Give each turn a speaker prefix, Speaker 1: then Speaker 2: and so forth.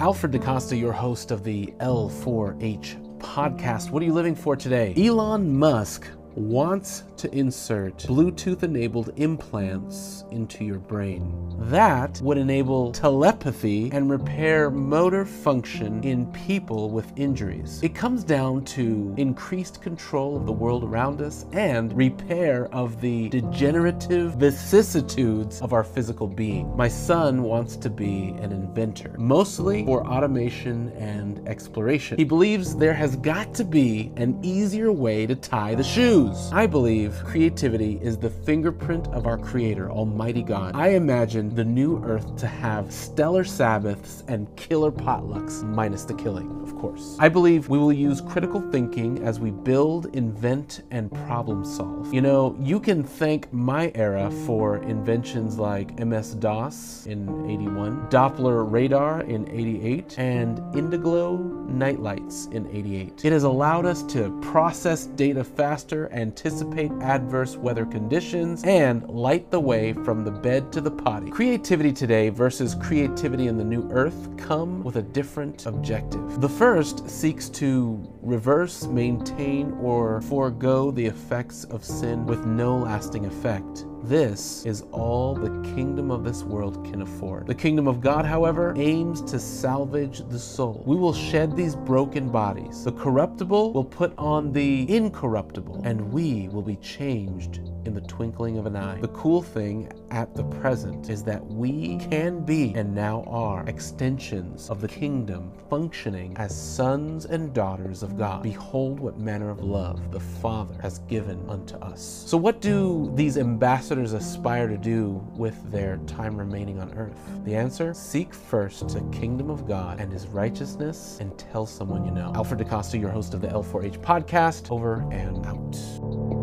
Speaker 1: Alfred DaCosta, your host of the L4H podcast. What are you living for today? Elon Musk wants to insert Bluetooth enabled implants into your brain. That would enable telepathy and repair motor function in people with injuries. It comes down to increased control of the world around us and repair of the degenerative vicissitudes of our physical being. My son wants to be an inventor, mostly for automation and exploration. He believes there has got to be an easier way to tie the shoes. I believe creativity is the fingerprint of our Creator, Almighty God. I imagine the new earth to have stellar Sabbaths and killer potlucks, minus the killing, of course. I believe we will use critical thinking as we build, invent, and problem solve. You know, you can thank my era for inventions like MS DOS in 81, Doppler radar in 88, and Indiglo nightlights in 88. It has allowed us to process data faster, anticipate adverse weather conditions, and light the way from the bed to the potty. Creativity today versus creativity in the new earth come with a different objective. The first seeks to reverse, maintain, or forego the effects of sin with no lasting effect. This is all the kingdom of this world can afford. The kingdom of God, however, aims to salvage the soul. We will shed these broken bodies. The corruptible will put on the incorruptible, and we will be changed in the twinkling of an eye. The cool thing at the present is that we can be and now are extensions of the kingdom functioning as sons and daughters of God. Behold what manner of love the Father has given unto us. So, what do these ambassadors aspire to do with their time remaining on earth? The answer seek first the kingdom of God and his righteousness and tell someone you know. Alfred DaCosta, your host of the L4H podcast, over and out.